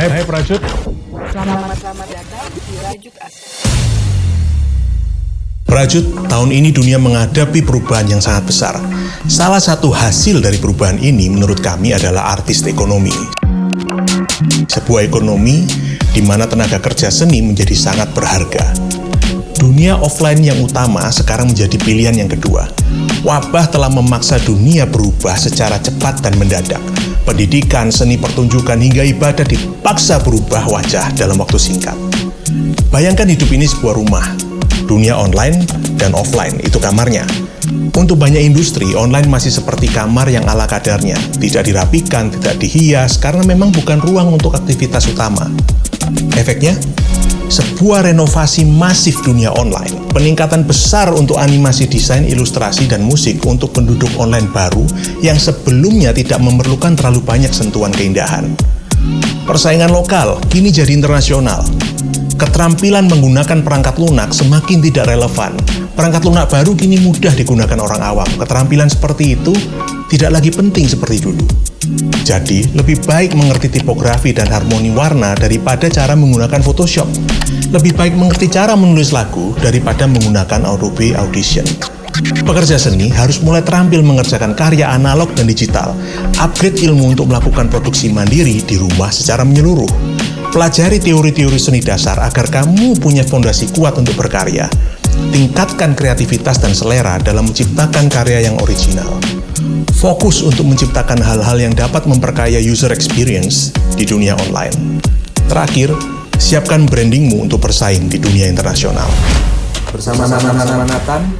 Hai, hai Prajut. Selamat selamat datang di. Prajut, tahun ini dunia menghadapi perubahan yang sangat besar. Salah satu hasil dari perubahan ini menurut kami adalah artis ekonomi. Sebuah ekonomi di mana tenaga kerja seni menjadi sangat berharga. Dunia offline yang utama sekarang menjadi pilihan yang kedua. Wabah telah memaksa dunia berubah secara cepat dan mendadak. Pendidikan, seni pertunjukan, hingga ibadah dipaksa berubah wajah dalam waktu singkat. Bayangkan hidup ini sebuah rumah. Dunia online dan offline itu kamarnya. Untuk banyak industri, online masih seperti kamar yang ala kadarnya, tidak dirapikan, tidak dihias, karena memang bukan ruang untuk aktivitas utama. Efeknya, sebuah renovasi masif dunia online, peningkatan besar untuk animasi desain, ilustrasi, dan musik untuk penduduk online baru yang sebelumnya tidak memerlukan terlalu banyak sentuhan keindahan. Persaingan lokal kini jadi internasional. Keterampilan menggunakan perangkat lunak semakin tidak relevan. Perangkat lunak baru kini mudah digunakan orang awam. Keterampilan seperti itu tidak lagi penting seperti dulu. Jadi, lebih baik mengerti tipografi dan harmoni warna daripada cara menggunakan Photoshop. Lebih baik mengerti cara menulis lagu daripada menggunakan Adobe Audition. Pekerja seni harus mulai terampil mengerjakan karya analog dan digital, upgrade ilmu untuk melakukan produksi mandiri di rumah secara menyeluruh. Pelajari teori-teori seni dasar agar kamu punya fondasi kuat untuk berkarya. Tingkatkan kreativitas dan selera dalam menciptakan karya yang original. Fokus untuk menciptakan hal-hal yang dapat memperkaya user experience di dunia online. Terakhir, siapkan brandingmu untuk bersaing di dunia internasional. Bersama-sama Nathan,